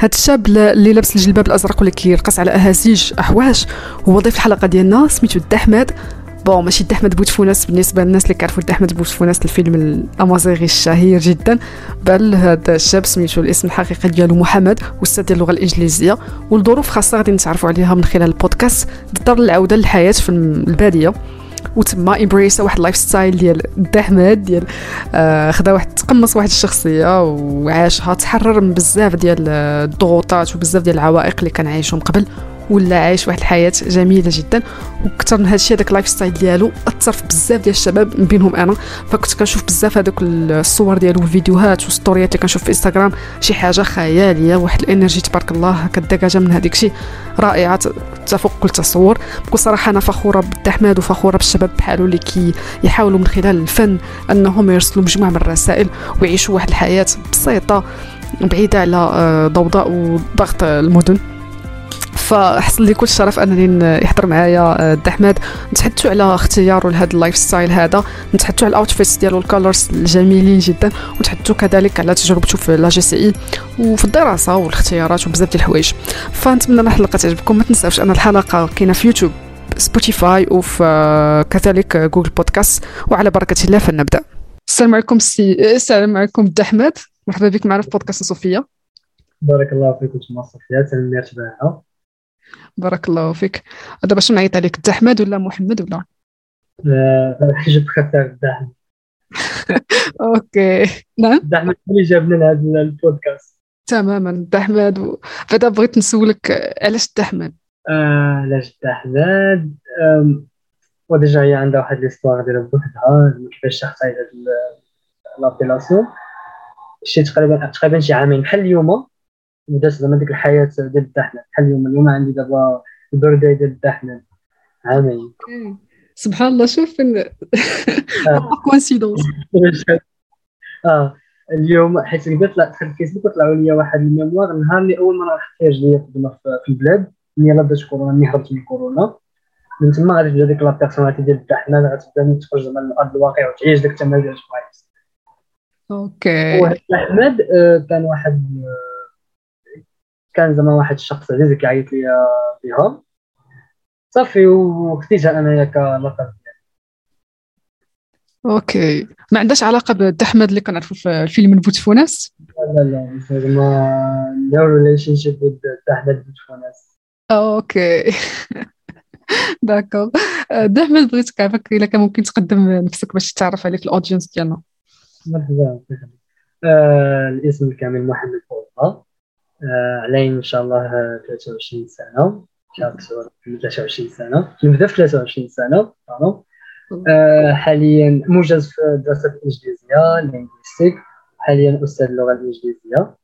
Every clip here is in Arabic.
هذا الشاب اللي لابس الجلباب الأزرق واللي كيرقص على أهازيج احواش هو ضيف الحلقة ديالنا سميتو الدحمد بون ماشي الدحمد بوتفوناس بالنسبة للناس اللي كيعرفوا الدحمد بوتفوناس الفيلم الأمازيغي الشهير جدا. بل هذا الشاب سميتو الاسم الحقيقي ديالو محمد واستاذ ديال اللغة الإنجليزية. والظروف خاصة غادي نتعرفوا عليها من خلال البودكاست اضطر للعوده للحياة في البادية. وتما embrace واحد ال lifestyle ديال الدحمد ديال آه خدا واحد تقمص واحد الشخصية وعاشها تحرر من بزاف ديال الضغوطات وبزاف ديال العوائق اللي كان عايشهم قبل. ولا عايش واحد الحياة جميلة جدا. وكثر من هادشي هذاك ال lifestyle ديالو أثر في بزاف ديال الشباب من بينهم أنا. فكنت كنشوف بزاف هذوك الصور ديالو والفيديوهات والستوريات اللي كنشوف في انستغرام شي حاجة خيالية واحد ال energy تبارك الله ك dégage ه من هذيك الشيء رائعة تفوق كل تصور. بكل صراحة أنا فخورة بالدحماد وفخورة بالشباب بحالو اللي كيحاولوا من خلال الفن أنهم يرسلوا مجموعة من الرسائل ويعيشوا واحد الحياة بسيطة بعيدة على آه، ضوضاء وضغط المدن. فحصل لي كل الشرف أنني يحضر معايا الدحماد آه، نتحدثوا على اختياره لهذا ال lifestyle هذا. نتحدثوا على ال outfits ديالو ال colors الجميلين جدا. ونتحدثوا كذلك على تجربته في la JCI وفي الدراسة والاختيارات وبزاف ديال الحوايج. فنتمنى الحلقة تعجبكم. ما تنساوش أن الحلقة كاينة في يوتيوب سبوتيفاي وفي آه، كذلك جوجل بودكاست وعلى بركة الله فلنبدأ. السلام عليكم سي السلام عليكم الدحماد مرحبا بك معنا في بودكاست صوفيا بارك الله فيك وتما صوفيا تنميرت معها بارك الله فيك. دابا شنو نعيط عليك أحمد ولا محمد ولا؟ حجب خفاف أحمد. أوكي. نعم؟ أحمد اللي جابنا لهذا البودكاست. تماما أحمد و... بعدا بغيت نسولك علاش دحمد؟ آه، علاش دحمد؟ و déjà هي عندها واحد l'histoire ديالها بوحدها كيفاش شخصها هاد l'appellation شي تقريبا تقريبا شي عامين. بحال اليوم بدات زعما ديك الحياة ديال الدحمد. بحال اليوم اليوم عندي دابا ال birthday ديال الدحمد. عامين سبحان الله شوف coïncidence آه. اليوم حيت بدات طلعت في الفيسبوك وطلعوا لي واحد ال mémoire النهار اللي أول مرة رحت فيها رجليا خدمه في البلاد. ملي يلاه بدات كورونا ملي هربت من كورونا من تما غادي تبدا ديك la personnalité ديال الدحمد غتبدا تخرج زعما لارض الواقع وتعيش داك التمازج okay. دحمد آه، كان واحد كان زعما واحد الشخص عزيز كيعيط لي بها صافي وخديتها انايا كلقب okay. ما عندهاش علاقة بالدحمد اللي كنعرفو في الفيلم البوتفوناس لا لا زعما no relationship with دحمد بوتفوناس. okay. d'accord دحمد بغيتك عافاك إلا كان ممكن تقدم نفسك باش تعرف عليك ال audience ديالنا. مرحبا آه الاسم الكامل محمد فوضى علينا إن شاء الله 23 سنة. شهر 23 سنة. نبدا في 23 سنة؟ آه حاليا موجز في الدراسات الإنجليزية لينغويستيك. حاليا أستاذ اللغة الإنجليزية.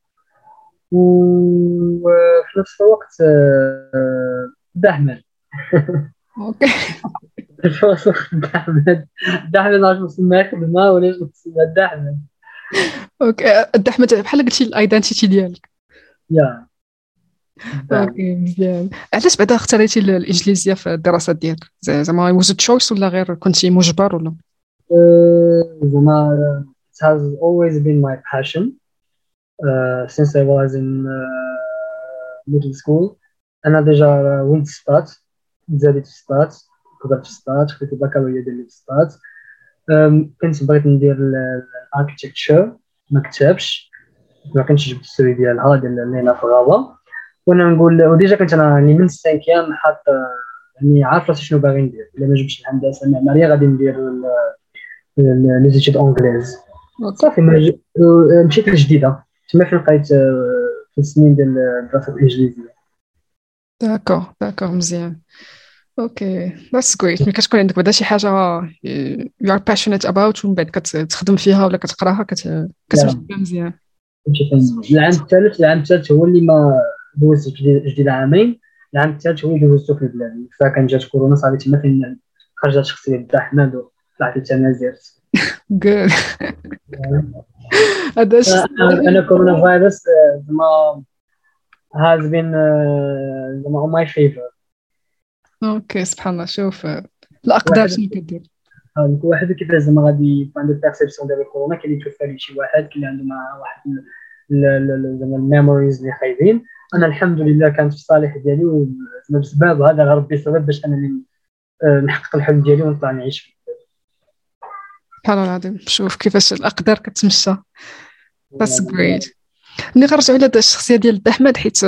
وفي نفس الوقت آه دحمل أوكي. دحمل دحمل عرفت نسميها خدمة ولا نسميها دحمل أوكي. دحمل بحال قلتي الايدنتيتي ديالك. yeah. okay مزيان. علاش بعدا اختاريتي الإنجليزية في الدراسات ديالك؟ زعما واز تشويس ولا غير كنتي مجبر ولا؟ أه، زعما it has always been my passion. uh, since I was in uh, middle school. أنا déjà ولد سطات تزاديت في سطات كبرت في سطات خديت البكالوريا ديالي في سطات كنت بغيت ندير ال architecture ما كتبش. ما كنتش جبت ال seuil ديالها ديال اللي في الغابه وأنا نقول و déjà كنت أنا يعني من ال cinquième حاط يعني عارف راسي شنو باغي ندير. إلا ما جبتش الهندسة المعمارية غادي ندير les études anglaises صافي مشيت للجديده تما فين لقيت في السنين ديال الدراسة الإنجليزية. d'accord d'accord مزيان. okay that's great ملي كتكون عندك بعدا شي حاجة you are passionate about ومن بعد كتخدم فيها ولا كتقراها كتمشي مزيان. العام الثالث العام الثالث هو اللي ما دوزت جديد عامين. العام الثالث هو اللي دوزتو في البلاد. فكان جات كورونا صافي تما فين خرجت شخصية د دا حماد وطلعت التمازيرت جود هذا انا كورونا فايروس زعما has been زعما on my favor. okay سبحان الله. شوف الأقدار شنو كدير؟ كل واحد كيفاش زعما غادي يكون عنده perception ديال الكورونا كاين اللي توفى ليه شي واحد كاين اللي عنده مع واحد زعما ال memories اللي خايبين. أنا الحمد لله كانت في الصالح ديالي وبسبب هذا ربي سبب باش انني آه، نحقق الحلم ديالي ونطلع نعيش. في سبحان الله العظيم. شوف كيفاش الأقدار كتمشى. That's great. ملي غنرجعوا على الشخصية ديال دا حماد حيت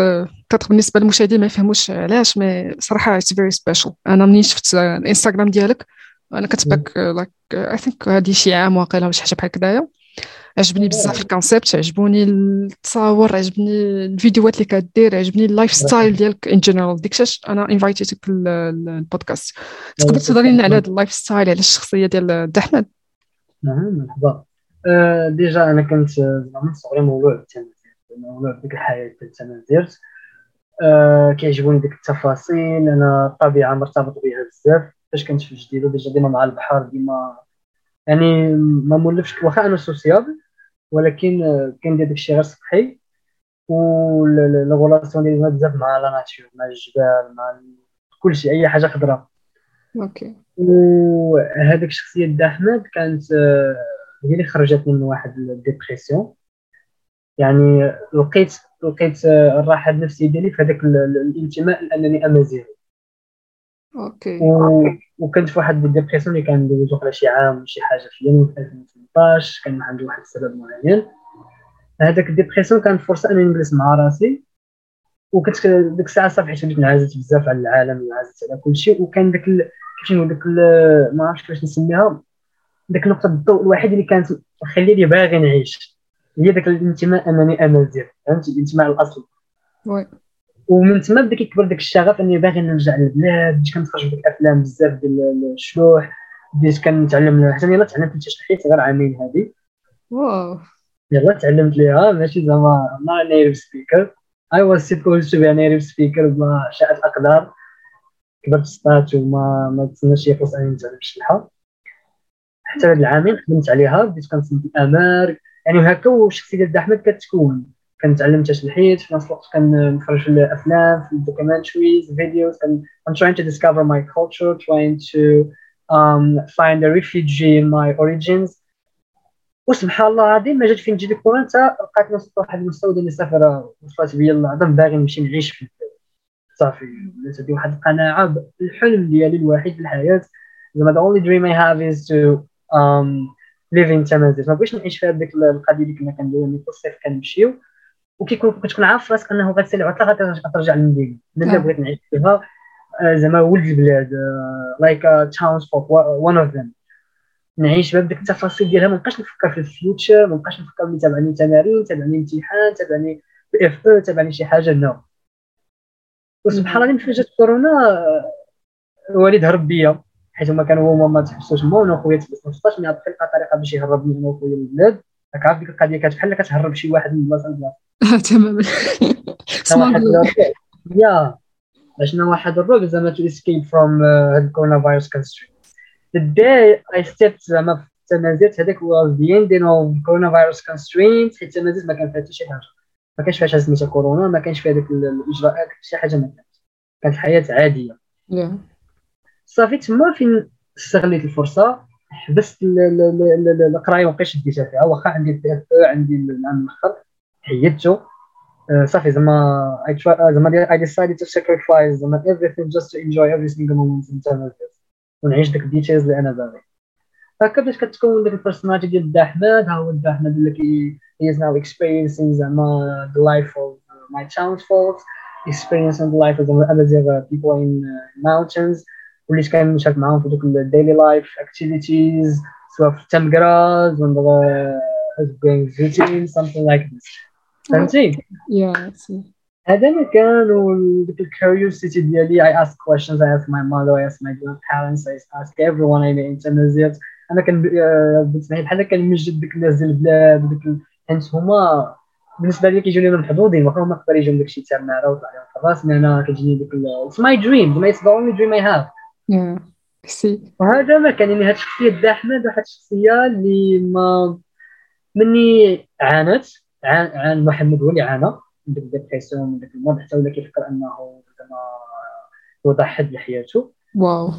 كتر بالنسبة للمشاهدين ما يفهموش علاش mais صراحة it's very special أنا منين شفت الإنستغرام ديالك؟ أنا كتبت لك like I think هادي شي عام واقيلا ولا شي حاجة بحال هكذايا عجبني بزاف ال concept عجبوني التصاور عجبني الفيديوهات اللي كدير عجبني ال lifestyle ديالك in general داكشي علاش أنا invite يتك للبودكاست تقدر تهضري لنا على هذا ال lifestyle على الشخصية ديال احمد نعم مرحبا. آه، déjà أنا كنت زعما من صغري مولوع بالتمازيرت مولوع بديك الحياة ديال التمازيرت آه، كيعجبوني ديك التفاصيل أنا الطبيعه مرتبط بها بزاف. فاش كنت في الجديدة déjà ديما مع البحر ديما يعني ما مولفش واخا أنا sociable ولكن كندير داكشي غير سطحي و ال relation ديالي بزاف مع la nature مع الجبال مع كلشي أي حاجة خضراء okay. وهذيك الشخصية دا حماد كانت هي اللي خرجتني من واحد ال dépression يعني لقيت لقيت الراحة النفسية ديالي في هذاك الانتماء لانني أمازيغي. okay. وكنت في واحد ال dépression اللي كان دوزو على شي عام شي حاجة في يوم 2018 كان عندي واحد السبب معين. هذاك ال dépression كانت فرصة انني نجلس مع راسي. وكنت ديك الساعة صافي حيت انعزلت بزاف على العالم انعزلت على كل شيء. وكان داك. كيفاش نقول داك ما عرفتش كيفاش نسميها. داك نقطه الضوء الوحيده اللي كانت لي باغي نعيش. هي داك الانتماء انني امازيغ فهمتي؟ الانتماء الأصلي. oui. ومن تما بدا كيكبر داك الشغف اني باغي نرجع للبلاد بديت كنتفرج في الافلام بزاف ديال الشلوح بديت كنتعلم حتى يلاه تعلمت التشلحيت غير عامين هذه wow. يلا تعلمت ليها ماشي زعما ما native speaker I was supposed to be native speaker ما شاءت الأقدار. كبرت سطات وما ما تسناش شي فرصة إني نتعلم الشلحه حتى هاد العامين خدمت عليها بديت كنصنت الامار يعني هكا والشخصية ديال دا حماد كتكون. كنتعلم تشلحيت في نفس الوقت كنتفرج في الأفلام في ال documentaries videos I'm trying to discover my culture trying to um, find a refugee in my origins. وسبحان الله العظيم ما جات فين تجي ديك حتى لقيت وصلت لواحد المستوى ديال السفر. وصلت بيا العظم باغي نمشي نعيش في صافي. ولات عندي واحد القناعة الحلم ديالي الوحيد في الحياة. زعما the only dream I have is to um, live in تمازيرت ما بغيتش نعيش في هذيك القضية اللي كنا كنديرو ملي في الصيف كنمشيو. وكيكون كتكون عارف راسك أنه غتسالي عطله غترجع للمدينة. أنا اللي بغيت نعيش فيها آه، زعما ولد البلاد like townsfolk one of them نعيش بهذيك التفاصيل ديالها. ما نبقاش نفكر في ال future ما نبقاش نفكر بلي تابعني تمارين تابعني امتحان تابعني PFE أو تابعني شي حاجة no وسبحان الله فاش جات كورونا آه، الوالد هرب بيا. حيت هما كانوا هما ما تحبسوش هما وأنا خويا تحبس 15 mais après لقى طريقه باش يهربني أنا وخويا من البلاد راك عارف ديك القضية كانت بحال كتهرب شي واحد من بلاصه لبلاصه تماما يا عشنا واحد الرعب زعما to escape from هاد ال coronavirus constraints the day I stepped زعما في هذاك was the ending of coronavirus constraints حيت التمازيرت ما كان فيها حتى شي حاجة. ما كانش فيها سميتها كورونا ما كانش فيها ديك الإجراءات شي حاجة ما كانت. كانت الحياة عادية. صافي تما فين استغليت الفرصة؟ حبست القراية وبقيت شديتها فيها؟ واخا عندي ال PFE عندي العام الأخر. حيدته صافي زعما I try زعما I decided to sacrifice زعما everything just to enjoy every single moment in time ونعيش ديك الديتيلز اللي انا باغي هكا باش كتكون ديك البيرسوناليتي ديال دا احمد ها هو دا احمد اللي كي he is now experiencing زعما the life of my townsfolk experiencing the life of the other people in uh, mountains وليت كنشارك معاهم في دوك الديلي لايف اكتيفيتيز سواء في التمكراز ولا زوتين something like this فهمتي؟ هذا ما كان وديك ال curiosity ديالي I ask questions I ask my mother I ask my grandparents I ask everyone I meet in أنا كان بالنسبة لي بحال كنمجد ديك الناس ديال البلاد وديك حيت هما بالنسبة لي كيجوني محظوظين واخا هما يقدر يجيهم داكشي تاع النار وطلع لهم في الراس أنا كتجيني ديك it's my dream it's the only dream I have see وهذا ما كان يعني هاد الشخصية دا حماد واحد الشخصية اللي ما مني عانت. عان محمد هو اللي عانى من ديك ال dépression من ديك المرض حتى ولا كيفكر أنه زعما يضحي بحياته wow.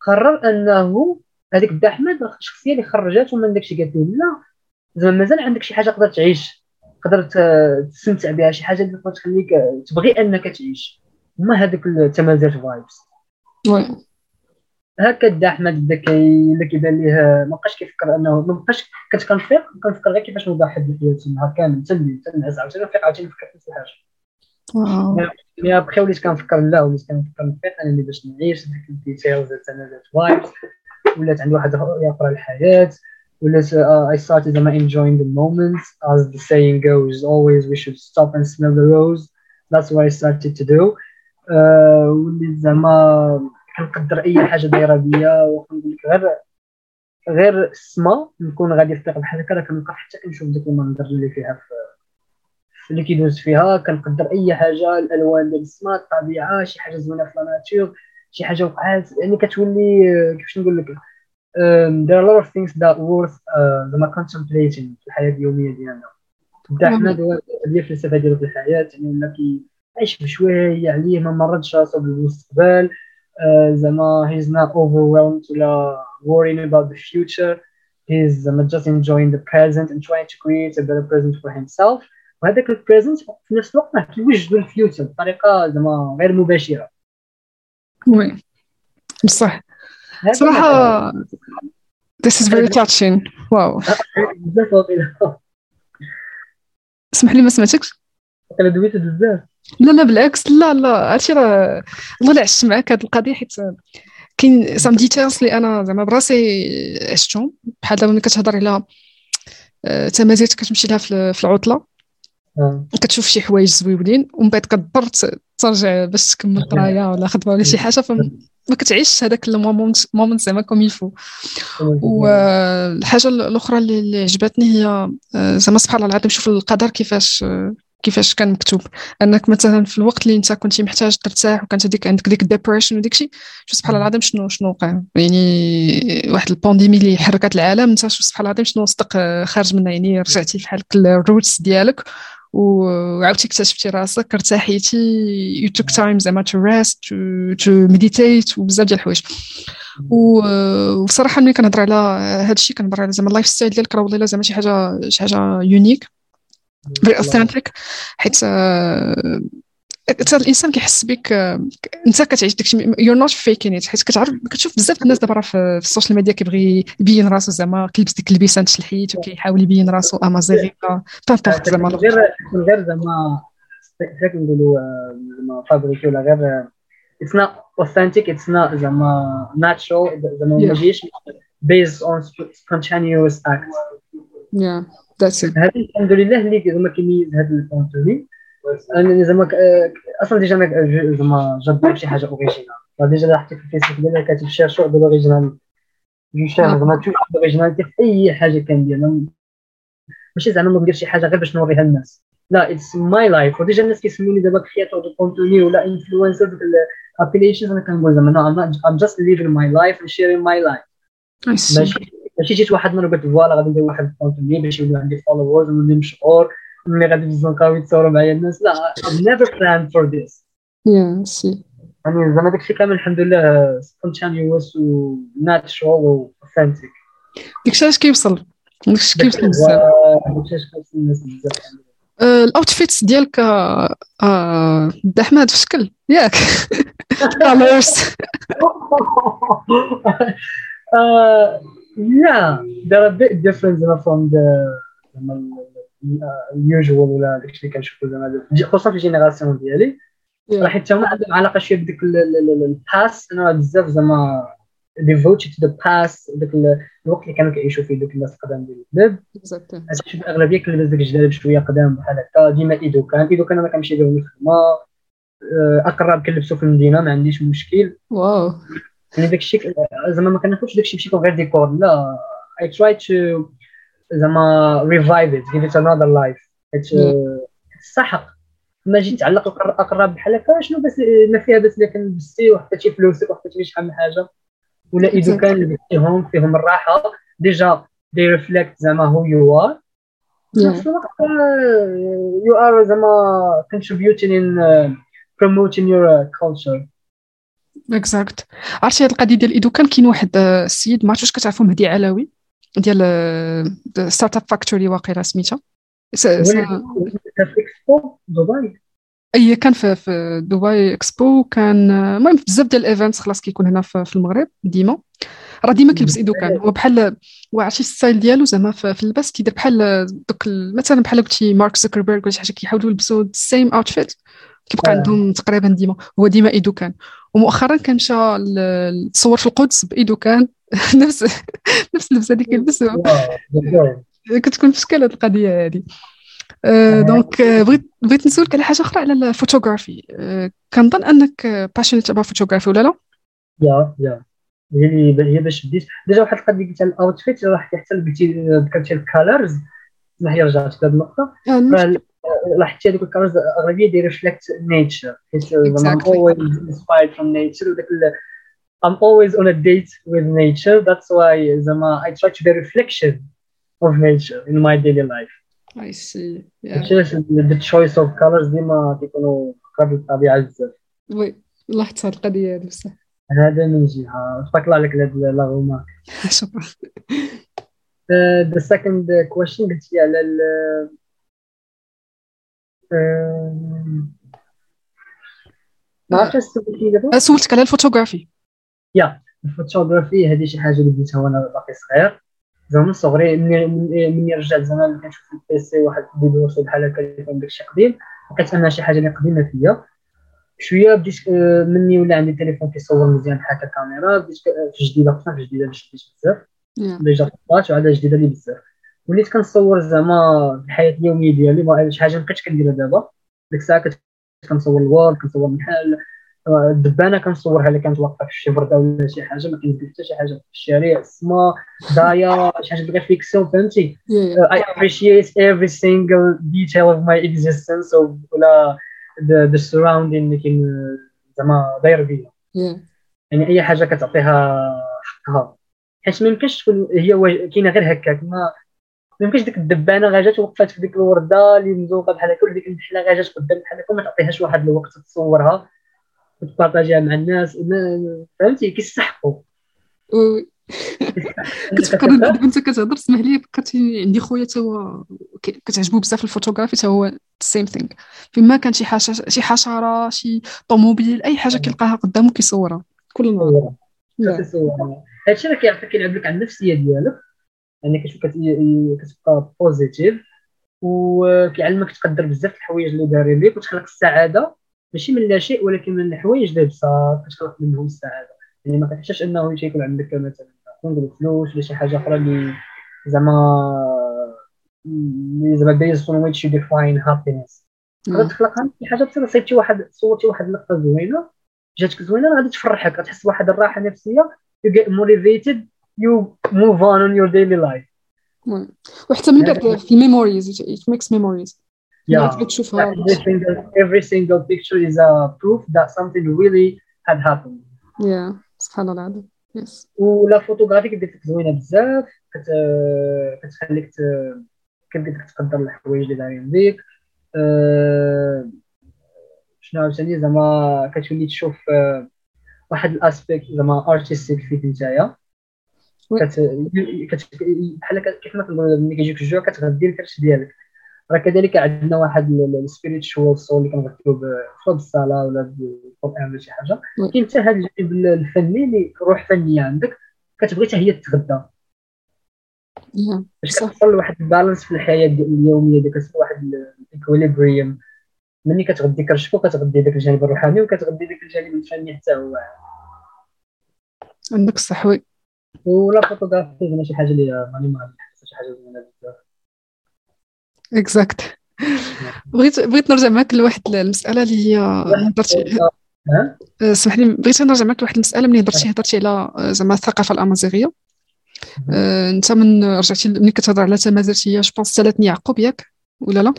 قرر أنه هذيك دا احمد الشخصيه اللي خرجته من داكشي قالت له لا زعما مازال عندك شي حاجة تقدر تعيش. تقدر تستمتع بها شي حاجة اللي تخليك تبغي أنك تعيش. هما هذوك التمازيرت vibes هكا دا احمد بدا اللي كيبان ليه ما بقاش كيفكر أنه ما بقاش كنت كنفيق كنفكر غير كيفاش نضحي بحياتي النهار كامل تنبي تنعس عاوتاني نفيق عاوتاني نفكر في نفس الحاجة. mais après وليت كنفكر لا وليت كنفكر نفيق أنا اللي باش نعيش ديك ال details تاع vibes ولات عندي واحد أخرى للحياه ولات uh, I started زعما enjoying the moment as the saying goes always we should stop and smell the rose that's what I started to do. uh, وليت زعما كنقدر أي حاجة دايرة بيا وكنقول لك غير غير السما نكون غادي في الطريق بحال هكا كنوقف حتى كنشوف داك المنظر اللي فيها في اللي كيدوز فيها. كنقدر أي حاجة الألوان ديال السما الطبيعة شي حاجة زوينة في nature شي حاجة وقعات. يعني كتولي كيفاش نقول لك؟ um, there are a lot of things that worth uh, زعما contemplating في الحياة اليومية ديالنا. بدا هو ديال الفلسفه ديالو في الحياة يعني ولا كيعيش بشوية عليه ما مرضش راسو بالمستقبل. uh, زعما he's not overwhelmed ولا worrying about the future he's زعما just enjoying the present and trying to create a better present for himself وهذاك البريزنت في نفس الوقت راه كيوجدوا الفيوتشر بطريقه زعما غير مباشره وي بصح صراحه this is very touching واو بزاف واقيلا اسمح لي ما سمعتكش واقيلا دويت بزاف. لا لا بالعكس لا لا عرفتي راه الله لا عشت معاك هذه القضية حيت كاين some details اللي أنا زعما براسي عشتهم. بحال دابا ملي كتهضر على تمازيرت كتمشي لها في العطلة. كتشوف شي حوايج زويونين ومن بعد كتضطر ترجع باش تكمل قرايه ولا خدمة ولا شي حاجة فما كتعيش هذاك ال moment moment زعما comme il faut والحاجة الأخرى اللي عجبتني هي زعما سبحان الله العظيم شوف القدر كيفاش كيفاش كان مكتوب. أنك مثلا في الوقت اللي أنت كنتي محتاج ترتاح وكانت هذيك عندك ديك depression وديك الشيء شوف سبحان الله العظيم شنو شنو وقع؟ يعني واحد ال pandémie اللي حركت العالم أنت شوف سبحان الله العظيم شنو صدق خارج منها؟ يعني رجعتي بحال ال roots ديالك وعاودتي اكتشفتي راسك ارتاحيتي you took time زعما to rest to meditate وبزاف ديال الحوايج. وصراحة ملي كنهضر على هذا الشيء كنهضر على زعما ال lifestyle ديالك راه والله زعما شي حاجة شي حاجة unique very authentic حيت حتى الإنسان كيحس بك أنت كتعيش داكشي you're not faking it حيت كتعرف كتشوف بزاف الناس دابا في ال social media كيبغي يبين راسو زعما كيلبس ديك اللبيسة نتشلحيت وكيحاول يبين راسو امازيغي هكا peu importe زعما. غير غير زعما كيف نقولوا زعما fabriqué ولا غير it's not authentic it's not زعما natural زعما ما جيش based on spontaneous act. It. هذه الحمد لله اللي زعما كيميز هذا ال contenu. أنا زعما أصلا déjà أنا زعما جاب شي حاجة original déjà حطيت في الفيسبوك ديالي كاتب chercheur de l'original je cherche زعما toute l'originalité في أي حاجة كندير ماشي زعما ندير شي حاجة غير باش نوريها للناس. لا it's my life و déjà الناس كيسموني دابا créateur de contenu ولا influencer ديك ال application أنا كنقول زعما no I'm just living my life and sharing my life ماشي. ماشي جيت واحد النهار قلت voilà غادي ندير واحد ال contenu باش يولي عندي followers ونولي مشهور ملي غادي في الزنقه ويتصوروا معايا الناس. لا I've never planned for this. I see يعني زعما داكشي كامل الحمد لله spontaneous و natural و authentic داكشي علاش كيوصل داكشي كيوصل بزاف داكشي علاش كيوصل الناس بزاف. ال outfits ديالك د احمد في شكل؟ ياك. colors yeah they're a bit different from the usual ولا داكشي اللي كنشوفو زعما خصوصا في ال génération ديالي. راه حيت هما عندهم علاقة شوية بديك ال past أنا بزاف زعما devoted to the past داك الوقت اللي كانوا كيعيشوا فيه دوك الناس القدام ديال البلاد شوف الأغلبية كنلبس داك الجلالب شوية قدام بحال هكا. ديما إيدوكان. إيدوكان أنا كنمشي لهم الخدمة. أقراب كنلبسو في المدينة ما عنديش مشكل. wow يعني داك الشيء زعما ما كناخذش داك الشيء بشكل غير ديكور لا. I try to زعما revive it give it another life السحق. ما جيت تعلق أقراب بحال هكا شنو بس ما فيها بس اللي كنلبسي وحطيتي فلوسك وحطيتي شحال من حاجة. ولا إذا كان لبستيهم فيهم الراحة. déjà they reflect زعما who you are. في نفس الوقت you are زعما contributing in uh, promoting your uh, culture. exact عرفتي هاد القضية ديال إيدوكان كاين واحد السيد ما عرفتش واش كتعرفوا مهدي علاوي ديال Startup Factory واقيلا سميتها. كان في اكسبو دبي؟ أي كان في في دبي اكسبو كان المهم بزاف ديال ال events خلاص كيكون هنا في المغرب ديما. راه ديما كيلبس إيدوكان هو بحال وعرفتي ال style ديالو زعما في اللباس كيدير بحال دوك مثلا بحال قلتي مارك زوكربيرغ ولا شي حاجة كيحاولوا يلبسوا ال same outfit كيبقى آه. عندهم تقريبا ديما هو ديما إيدوكان. ومؤخرا كان مشى تصور في القدس بإيدوكان نفس نفس اللبسة اللي كيلبسوا كتكون في شكل هذه. القضية هذه donc بغيت بغيت نسولك على حاجة أخرى على الفوتوغرافي. كنظن أنك passionate about photography ولا لا؟ yeah yeah. هي هي باش بديت. déjà واحد القضية قلت على ال outfit راه حتى قلتي ذكرتي ال colors ما هي رجعت لهاد النقطة. لاحظتي هذوك ال colors اغلبيه they reflect nature حيت زعما I'm always inspired from nature. وداك I'm always on a date with nature. That's why زعما I try to be a reflection of nature in my daily life. I see. Yeah. the choice of colors ديما كيكونوا قرب للطبيعه بزاف. وي لاحظت هاد القضية هادي بصح. هذا من جهة. تبارك الله عليك هاد لا غومارك شكرا. The second question قلتي على ال ما عرفتش سولتي دابا؟ سولتك على الفوتوغرافي. يا la photographie هذه شي حاجة اللي بديتها وأنا باقي صغير. زعما من صغري مني رجعت زمان كنشوف في ال PC واحد الفيديو بحال هكا اللي كان داكشي قديم. لقيت انها شي حاجة اللي قديمة فيا. شوية بديت آه، مني ولا عندي تليفون كيصور مزيان بحال هكا كاميرا. بديت في جديدة خصنا في جديدة باش بديت بزاف ديجا طلعت وعاد جديدة لي بزاف. وليت كنصور زعما الحياة اليومية ديالي شي حاجة ما بقيتش كنديرها دابا. ديك الساعة كنت كنصور الورد كنصور محل الدبانة كنصورها اللي كانت واقفة في شي وردة ولا شي حاجة ما كندير حتى شي حاجة في الشارع السما دايا شي حاجة بغيت fiction فهمتي؟ I appreciate every single detail of my existence ولا the surrounding اللي كاين زعما داير بيا. يعني أي حاجة كتعطيها حقها. حيت ما يمكنش تكون هي كاينة غير هكاك ما ما يمكنش ديك الدبانة غا جات وقفات في ديك الوردة اللي مزوقة بحال هكا ولا ديك النحله غا جات قدام بحال هكا وما تعطيهاش واحد الوقت تصورها وتبارطاجيها مع الناس. فهمتي؟ كيستحقوا. كتفكر دابا أنت كتهضر اسمح لي فكرتي عندي خويا تا هو كتعجبو بزاف الفوتوغرافي تا هو same thing فيما كان شي حاجة شي حشرة شي طوموبيل أي حاجة كيلقاها قدامه كيصورها. كل نهار. هادشي راه كيعطيك كيلعب لك على النفسية ديالك. يعني كتشوف كتبقى بوزيتيف وكيعلمك تقدر بزاف الحوايج اللي دايرين ليك وتخلق السعادة. ماشي من لا شيء ولكن من الحوايج اللي بساط كتخلق منهم السعادة. يعني ما كتحتاجش انه يكون عندك مثلا نقول فلوس ولا شي حاجة أخرى اللي زعما اللي زعما based on which you define happiness. تقدر تخلقها شي حاجة بسيطه صيبتي واحد صورتي واحد اللقطه زوينة جاتك زوينة غادي تفرحك غتحس بواحد الراحة نفسية you get motivated you move on in your daily life. وحتى من بعد في ال memories it makes memories. Yeah. every single, every single picture is a proof that something really had happened. Yeah. سبحان الله العظيم. yes و la photographie كدير لك زوينة بزاف. كت... كتخليك. كدير تقدر الحوايج اللي دايرين بيك أه... شنو عاوتاني؟ زعما كتولي تشوف أه... واحد ال aspect زعما artistique فيك نتايا. بحال كيف ما كنقولوا ملي كيجيك الجوع كتغدي الكرش ديالك. راه كذلك عندنا واحد ال spiritual soul اللي كنغطيو بالصلاه ولا بالقران ولا شي حاجة. كاين حتى هذا الجانب الفني اللي روح فنيه عندك كتبغي حتى هي تتغدى. باش كتوصل لواحد ال balance في الحياة اليومية ديك واحد ال equilibrium ملي كتغدي كرشك وكتغدي داك الجانب الروحاني وكتغدي داك الجانب الفني حتى هو. عندك الصح oui و la photographie ماشي حاجة اللي ماني ما شي حاجة زوينة بزاف. exact بغيت بغيت نرجع معك لواحد المسألة اللي هي هضرتي اسمح لي بغيت نرجع معك لواحد المسألة ملي هضرتي هضرتي على زعما الثقافة الأمازيغية. انت من رجعتي ملي كتهضر على تمازيغيه je pense تلات نيعقوب ياك ولا لا؟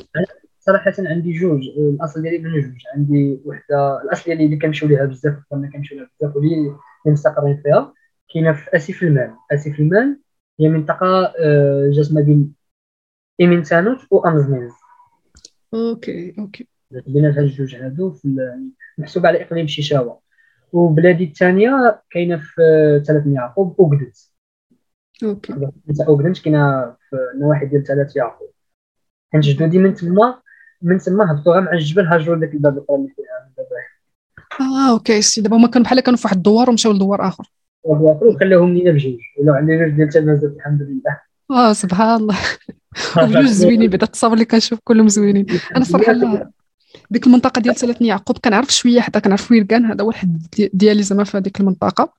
صراحة عندي جوج. الأصل ديالي من جوج. عندي وحدة الأصل ديالي اللي كنمشيو ليها بزاف كنا كنمشيو ليها بزاف واللي مستقرين فيها. كاينة في اسيف المال. اسيف المال هي منطقة جات ما بين ايمنتانوت وأمزميز okay okay. بين هاد الجوج هادو في محسوب على إقليم شيشاوا وبلادي الثانية كاينة في تلات نيعقوب اوغدت okay. اوغدت كاينة في النواحي ديال تلات نيعقوب. كان جدودي من تما من تما هبطوا مع الجبل هاجروا لك الباب الآخر اللي فيها آه okay. سي دابا هما كانوا بحال كانوا في واحد الدوار ومشاو لدوار آخر. وخلاوهم لينا بجوج. ولاو عندنا جوج ديال التلامذه الحمد لله. آه سبحان الله. بجوج زوينين بعدا التصاور اللي كنشوف كلهم زوينين. أنا صراحة ديك المنطقة ديال تلات نيعقوب كنعرف شوية حتى كنعرف ويركان هذا هو الحد ديالي زعما في هذيك المنطقة.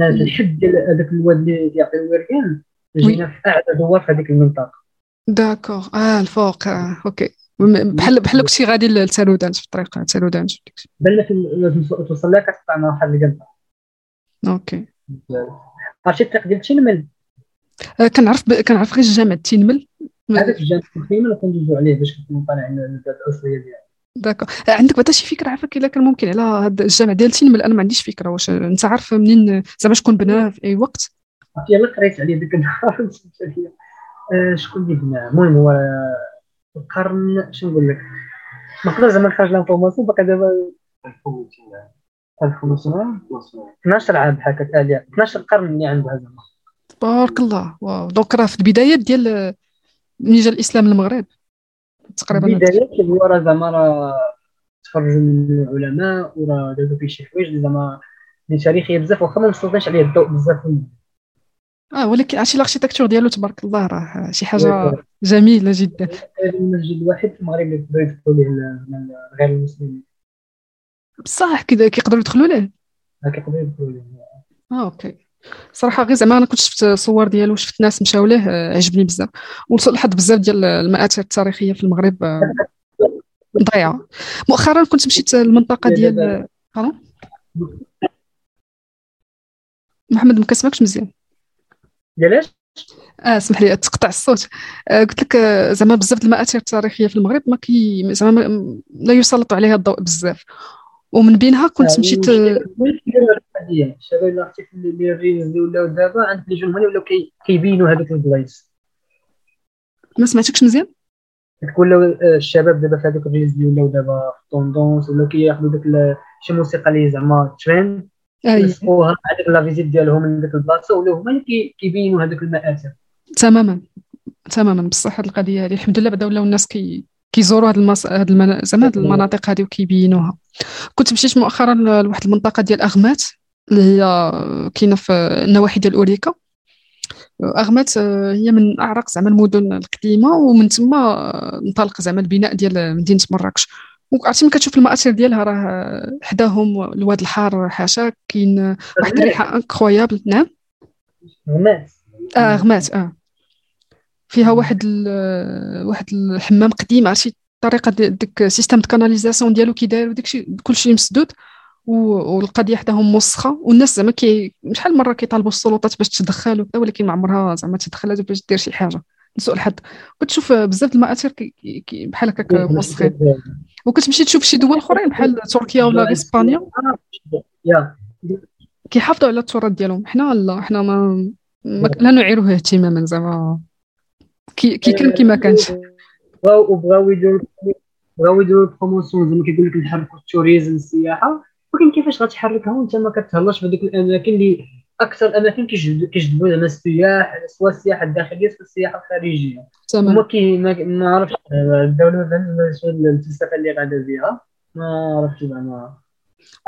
الحد ديال هذاك الواد اللي كيعطي ويركان جينا في أعلى دوار في هذيك المنطقة. d'accord. آه الفوق. آه. okay. بحال بحال كنتي غادي لتارودانت في الطريق تارودانت بان توصل لها كتقطع مع واحد القلبه okay. عرفتي الطريق ديال تينمل؟ آه، كنعرف ب... كنعرف غير الجامع تينمل. هذاك الجامع تينمل كندوزو عليه باش كنكون طالع البلاد الاصليه ديالو. d'accord آه، عندك بعدا شي فكرة عافاك إلا كان ممكن على هذا الجامع ديال تينمل؟ أنا ما عنديش فكرة واش أنت عارف منين زعما شكون بناه في أي وقت؟ يلا قريت عليه ديك النهار. آه، شكون اللي بناه المهم هو القرن شنو نقول لك؟ ما نقدر زعما نخرج l'information باقي دابا 1500 12 عام بحال هكاك 12 قرن اللي عندها زعما. تبارك الله. wow. donc راه في البدايات ديال ملي جا الإسلام للمغرب. تقريبا البدايات هو راه زعما راه تخرجوا من العلماء وراه دازو فيه شي حوايج زعما اللي تاريخية بزاف واخا ما مسلطينش عليه الضوء بزاف آه ولكن عرفتي ال architecture ديالو تبارك الله راه شي حاجة جميلة جدا. المسجد الوحيد في المغرب اللي يقدروا يدخلوا ليه غير المسلمين. بصح كذا كيقدروا يدخلوا ليه كيقدروا يدخلوا ليه آه أوكي. صراحة غير زعما أنا كنت شفت صور ديالو شفت ناس مشاو ليه عجبني بزاف. ولسوء الحظ بزاف ديال المآثر التاريخية في المغرب ضايعة. مؤخرا كنت مشيت للمنطقه ديال محمد ما كسمكش مزيان. علاش آه اسمح لي تقطع الصوت. آه قلت لك آه زعما بزاف المآثر التاريخية في المغرب ما كي زعما لا يسلط عليها الضوء بزاف. ومن بينها كنت يعني مشيت الشباب اللي عرفتي اللي ال reels ولاو دابا عند les jeunes ولاو كيبينوا هذوك البلايص. ما سمعتكش مزيان؟ ولاو آه، الشباب دابا في هذوك ال reels اللي ولاو دابا في tendance ولاو كياخذوا داك شي موسيقى اللي زعما ترند يلصقوها هذيك la visite ديالهم من ديك البلاصة ولاو هما اللي كيبينوا هذوك المآثر. تماما. تماما بصح هذه القضية هذه الحمد لله بدا ولاو الناس كي كيزوروا هاد المس... هاد المنا... زعما هاد المناطق هذه وكيبينوها. كنت مشيت مؤخرا لواحد المنطقة ديال أغمات اللي هي كاينة في النواحي ديال أوريكا. أغمات آه، هي من أعرق زعما المدن القديمة ومن تما انطلق زعما البناء ديال مدينة مراكش. وعرفتي ملي كتشوف المآثر ديالها راه حداهم الواد الحار حاشا كاين واحد الريحة انكرويابل نعم. غمات آه غمات آه. فيها واحد واحد الحمام قديم عرفتي؟ الطريقة ديك système canalisation ديالو كي داير وداكشي كلشي مسدود والقضية حداهم موسخه والناس زعما كي شحال مرة كيطالبوا السلطات باش تدخل ولكن ما عمرها زعما تدخلات باش دير شي حاجة. لسوء الحظ. كتشوف بزاف المآثر بحال هكاك موسخين وكتمشي تشوف شي دول أخرين بحال تركيا ولا إسبانيا؟ كيحافظوا على التراث ديالهم. حنا لا حنا ما, ما لا نعيره اهتماما زعما. كي كان كي ما كانش بغاو وبغاو يديروا بغاو يديروا ال promotion زعما كيقول لك نحركوا ال tourisme السياحة. ولكن كيفاش غتحركها؟ وانت ما كتهلاش في الأماكن اللي أكثر أماكن كيجذبوا زعما السياح سواء السياحة الداخلية سواء السياحة الخارجية. كي ما عرفتش. الدولة الفلسفة اللي غادا بها ما عرفتش زعما.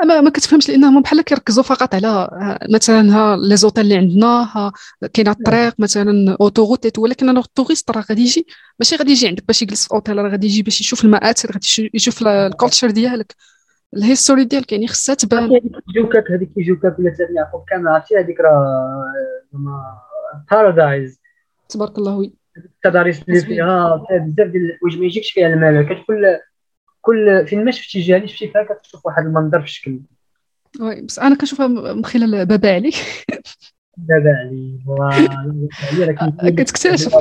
ما ما كتفهمش لأنهم بحال كيركزوا فقط على مثلا ها les hôtels اللي عندنا كاينة الطريق مثلا autoroute ولكن أنا ال touriste راه غادي يجي ماشي غادي يجي عندك باش يجلس في أوتيل راه غادي يجي باش يشوف المآثر غادي يشوف ال culture ديالك ال history ديالك يعني خصها تبان. هذيك إجوكاك هذيك إجوكاك ولا تلات نيعقوب كامل عرفتي هذيك راه paradise تبارك الله oui. التضاريس اللي فيها بزاف ديال الحوايج ما يجيكش فيها المال كتكون كل فين ما شفتي جهه اللي شفتي فيها كتشوف واحد المنظر في الشكل oui بس أنا كنشوفها من خلال بابا علي. بابا علي كتكتشف.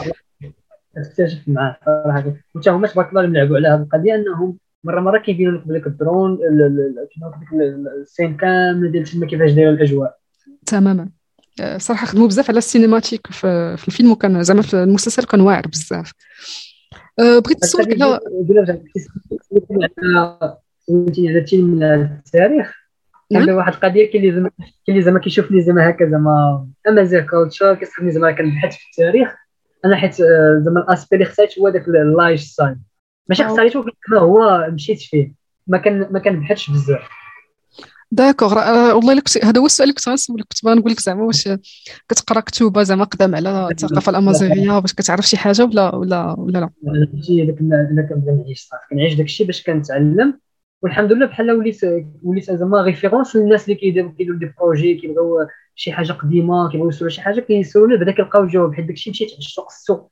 كتكتشف معاه صراحة. وتا هما تبارك الله يلعبوا على هذه القضية إنهم مرة مرة كيبينوا لك بلك ال drone ال scène كامل ديال تما كيفاش دايره الأجواء. تماما. آه، صراحة خدموا بزاف على ال cinématique في, في الفيلم وكان زعما في المسلسل كان واعر بزاف. بغيت نسولك على على من التاريخ نعم. واحد القضية كاين اللي زعما كاين اللي زعما كيشوفني زعما هكا زعما Amazigh culture كيصحابني زعما كنبحث في التاريخ أنا حيت زعما ال aspect اللي خترت هو داك ال lifestyle ماشي خترته هو مشيت فيه ما كان ما كنبحثش بزاف d'accord آه، والله لك هذا هو السؤال اللي كنت غنسولك كنت نقول لك زعما واش كتقرا كتب زعما قدام على الثقافه الأمازيغية باش كتعرف شي حاجة ولا ولا ولا لا؟ هادشي داك أنا كنبغي نعيش صافي كنعيش داكشي باش كنتعلم. والحمد لله بحال وليت وليت زعما référence للناس اللي كيديروا كيديروا des projets كيبغيو شي حاجة قديمة كيبغيو يسولوا شي حاجة كيسولوني بعدا كيلقاو الجواب حيت داكشي مشيت عشتو السوق.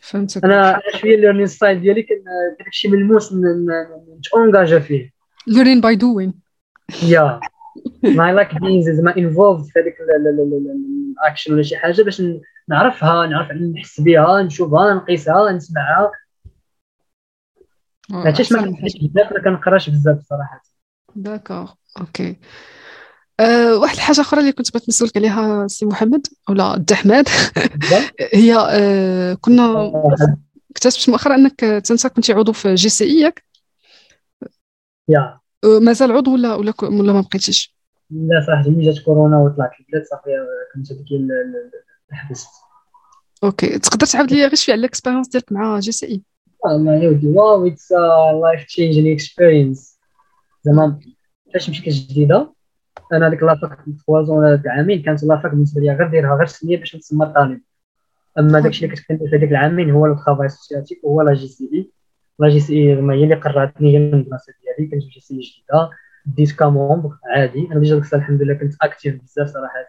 فهمتك. أنا شوية ال learning style ديالي كان داكشي ملموس نتونجاجا فيه. Learning by doing. Yeah. More like being زعما involved في هذيك الاكشن ولا شي حاجة باش نعرفها نعرف نحس بها نشوفها نقيسها نسمعها. ما حتىش ما بزاف ما كنقراش بزاف صراحة. d'accord okay. أه واحد الحاجة أخرى اللي كنت بغيت نسولك عليها سي محمد ولا احمد هي أه كنا اكتشفت مؤخرا أنك تنسى كنت عضو في JCI ياك؟ Yeah. مازال عضو ولا ولا ولا ما بقيتيش؟ لا صراحة ملي جات كورونا وطلعت. البلاد صافي كنت هذيك حبست okay. تقدر تعاود لي غير شوية على ال expérience ديالك مع JCI؟ والله يا ودي wow it's life changing experience زعما فاش مشيت الجديدة أنا ديك la fac trois ans ولا العامين كانت la fac بالنسبة لي غير ديرها غير سنية باش نتسمى طالب أما داكشي اللي كنت كندير في هذيك العامين هو le travail associatif وهو لا جي سي إي. لا جي سي اي هي اللي قراتني هي المدرسة ديالي كنت في JCI الجديدة بديت comme membre عادي أنا déjà ديك الحمد لله كنت actif بزاف صراحة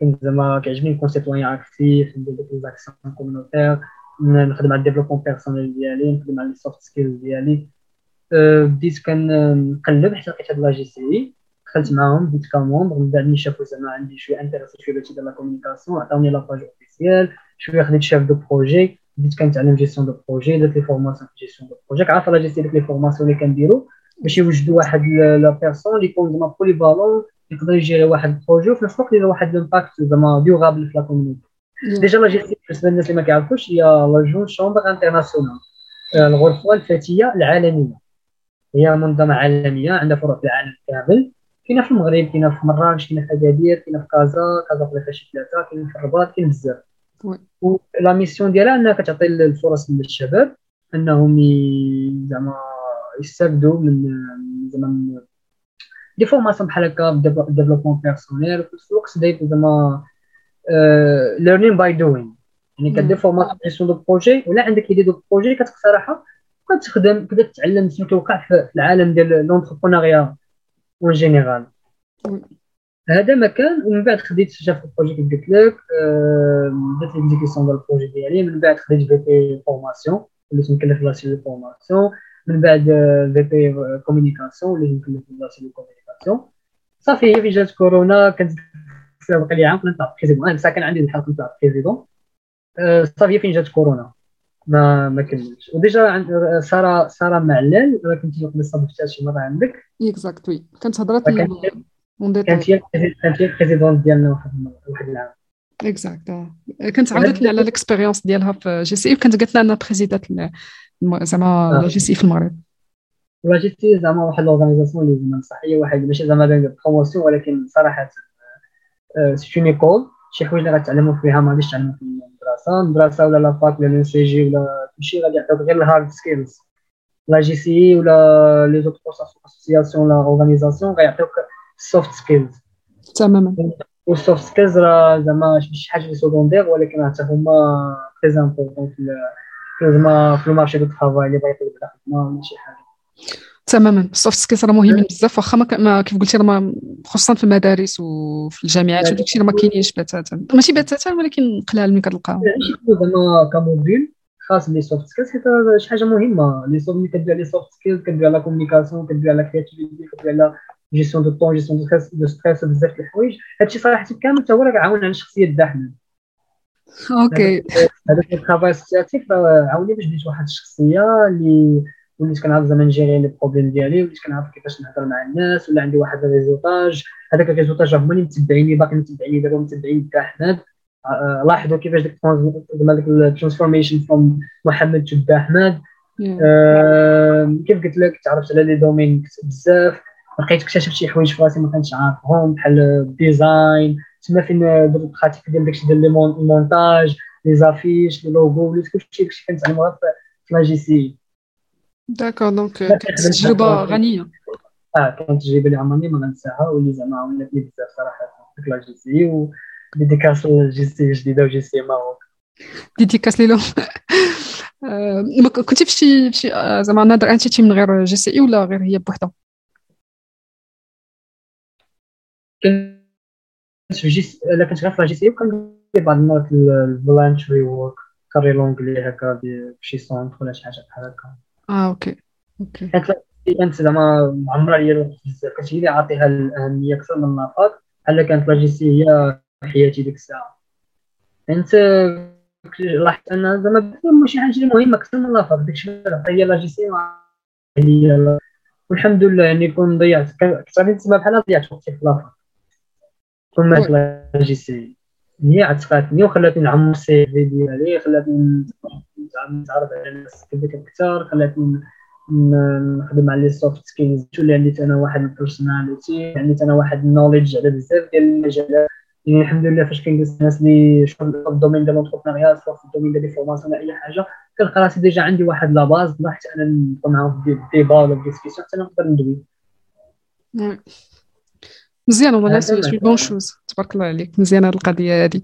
كنت زعما كيعجبني نكون citoyen actif ندير ديك les actions communautaires نخدم على ال développement personnel ديالي نخدم على les soft skills ديالي بديت كنقلب حتى لقيت هاد la JCI دخلت معاهم بديت comme membre من بعد ملي شافوا زعما عندي شوية intéressé شوية باش ندير la communication عطاوني la page officielle شوية خديت chef de projet بديت كنتعلم gestion de projet درت les formations في gestion de projet عارفه la JCI ديك les formations اللي كنديرو باش يوجدوا واحد la personne اللي يكون زعما polyvalent يقدر ي gérer واحد ال projet وفي نفس الوقت يدير واحد l'impact زعما durable في la communauté déjà la JCI بالنسبة للناس اللي ما كيعرفوش هي la Jeune Chambre Internationale الغرفه الفتيه العالميه هي منظمه عالميه عندها فروع في العالم كامل كاينة في المغرب كاينة في مراكش كاينة في اكادير كاينة في كازا كازا في ثلاثة كاينة في الرباط كاين بزاف و la mission ديالها انها كتعطي الفرص للشباب انهم زعما يستافدوا من زعما des formations بحال هكا développement personnel وفي نفس الوقت داير زعما learning by doing يعني كدير formation de projet ولا عندك idée de projet كتقترحها وكتخدم كتبدا تتعلم شنو كيوقع في العالم ديال l'entrepreneuriat en général هذا مكان ومن بعد خديت chef ال projet كيف قلت لك بدات ليكزيكسيون ديال البروجي ديالي. من بعد خديت في بي فورماسيون وليت مكلف لاسي فورماسيون من بعد في بي كومونيكاسيون وليت مكلف لاسي كومونيكاسيون صافي هي في جات كورونا كنت باقي لي عام كنت بريزيدون أنا كان عندي الحال كنت بريزيدون صافي فين جات كورونا. ما ما كملتش. وديجا عند سارة سارة معلل راه كنتي قبل صبحتها شي مرة عندك. اكزاكت وي كانت هضرات كانت هي كانت هي ال présidente ديالنا واحد العام exact كانت عاودت لي على ال expérience ديالها في JCI وكانت قالت لنا انها présidente زعما la JCI في المغرب. la JCI زعما واحد l'organisation اللي زعما صحية واحد ماشي زعما promotion ولكن صراحة c'est une école شي حوايج اللي غتعلموا فيها ما غاديش تعلموا في المدرسة. المدرسة ولا la fac ولا لو سي جي ولا كلشي غادي يعطيوك غير ال hard skills la JC ولا les autres associations ولا organisations غيعطيوك ال soft skills تماما. وال soft skills راه زعما شي حاجة secondaire ولكن حتى هما très important في زعما في ال marché de travail اللي بغيت يبدا خدمة ولا شي حاجة. تماما. ال soft skills راه مهمين بزاف واخا ما كيف قلتي راه خصوصا في المدارس وفي الجامعات وداك الشيء راه ما كاينينش بتاتا. ماشي بتاتا ولكن قلال ملي كتلقاهم زعما ك module خاص les soft skills حيت شي حاجة مهمة. les soft ملي كدير les soft skills كدير على communication كدير على créativité كدير على gestion de temps gestion de stress de stress بزاف د الحوايج. هادشي صراحة كامل حتى هو راه عاون على الشخصيه د احمد OK. هذاك ال travail associatif عاوني باش ديت واحد الشخصية اللي وليت كنعرف زعما ن gérer les problèmes ديالي وليت كنعرف كيفاش نهضر مع الناس ولا عندي واحد ال résultat هذاك ال résultat هما اللي متبعيني باقي متبعيني دابا متبعين حتى احمد لاحظوا كيفاش ديك زعما ديك ال transformation from محمد to احمد كيف قلت لك تعرفت على les domaines بزاف. لقيت اكتشفت شي حوايج في راسي ما كنتش عارفهم بحال ال design. تما فين درت ال pratique ديال داكشي ديال المونتاج les affiches les logos وليت كلشي كلشي كنتعلمها في la JC. d'accord donc كانت تجربة غنية. آه كانت تجربة اللي عمرني ما غنساها واللي زعما عاونتني بزاف صراحة في la JC وديديكاس للجي سي جديدة وجي سي ماروك. ديديكاس ليلو كنتي في شي آه، زعما نادر انتيتي من غير جي سي إي ولا غير هي بوحدها؟ كنت في جي إلا كنت غير في جي سي وكندير بعض المرات الفولانتري وورك كاري لونجلي هكا في شي سونتر ولا شي حاجة بحال هكا. آه أوكي أوكي. كانت زعما عمرها هي بزاف كنت هي عاطيها الأهمية أكثر من la fac بحال كانت la JC هي حياتي ديك الساعة. أنت لاحظت أن زعما ماشي حاجة مهمة أكثر من la fac داكشي هي la JC والحمد لله يعني كون ضيعت. غادي نسمع بحال ضيعت وقتي في la fac كون مات لا جي سي هي عتقاتني وخلاتني نعمر ال CV ديالي خلاتني نتعرف على الناس أكثر خلاتني نخدم على les soft skills تولي عندي أنا واحد ال personality عندي أنا واحد ال knowledge على بزاف ديال المجالات يعني الحمد لله فاش كنجلس الناس اللي شغل في ال domaine ديال l'entrepreneuriat سواء في ال domaine ديال les formations ولا أي حاجة كنلقى راسي déjà عندي واحد la base حتى أنا نبقى معاهم في débat ولا في discussion حتى نقدر ندوي. مزيان والله c'est bonne chose تبارك الله عليك. مزيانه هذه القضية هذه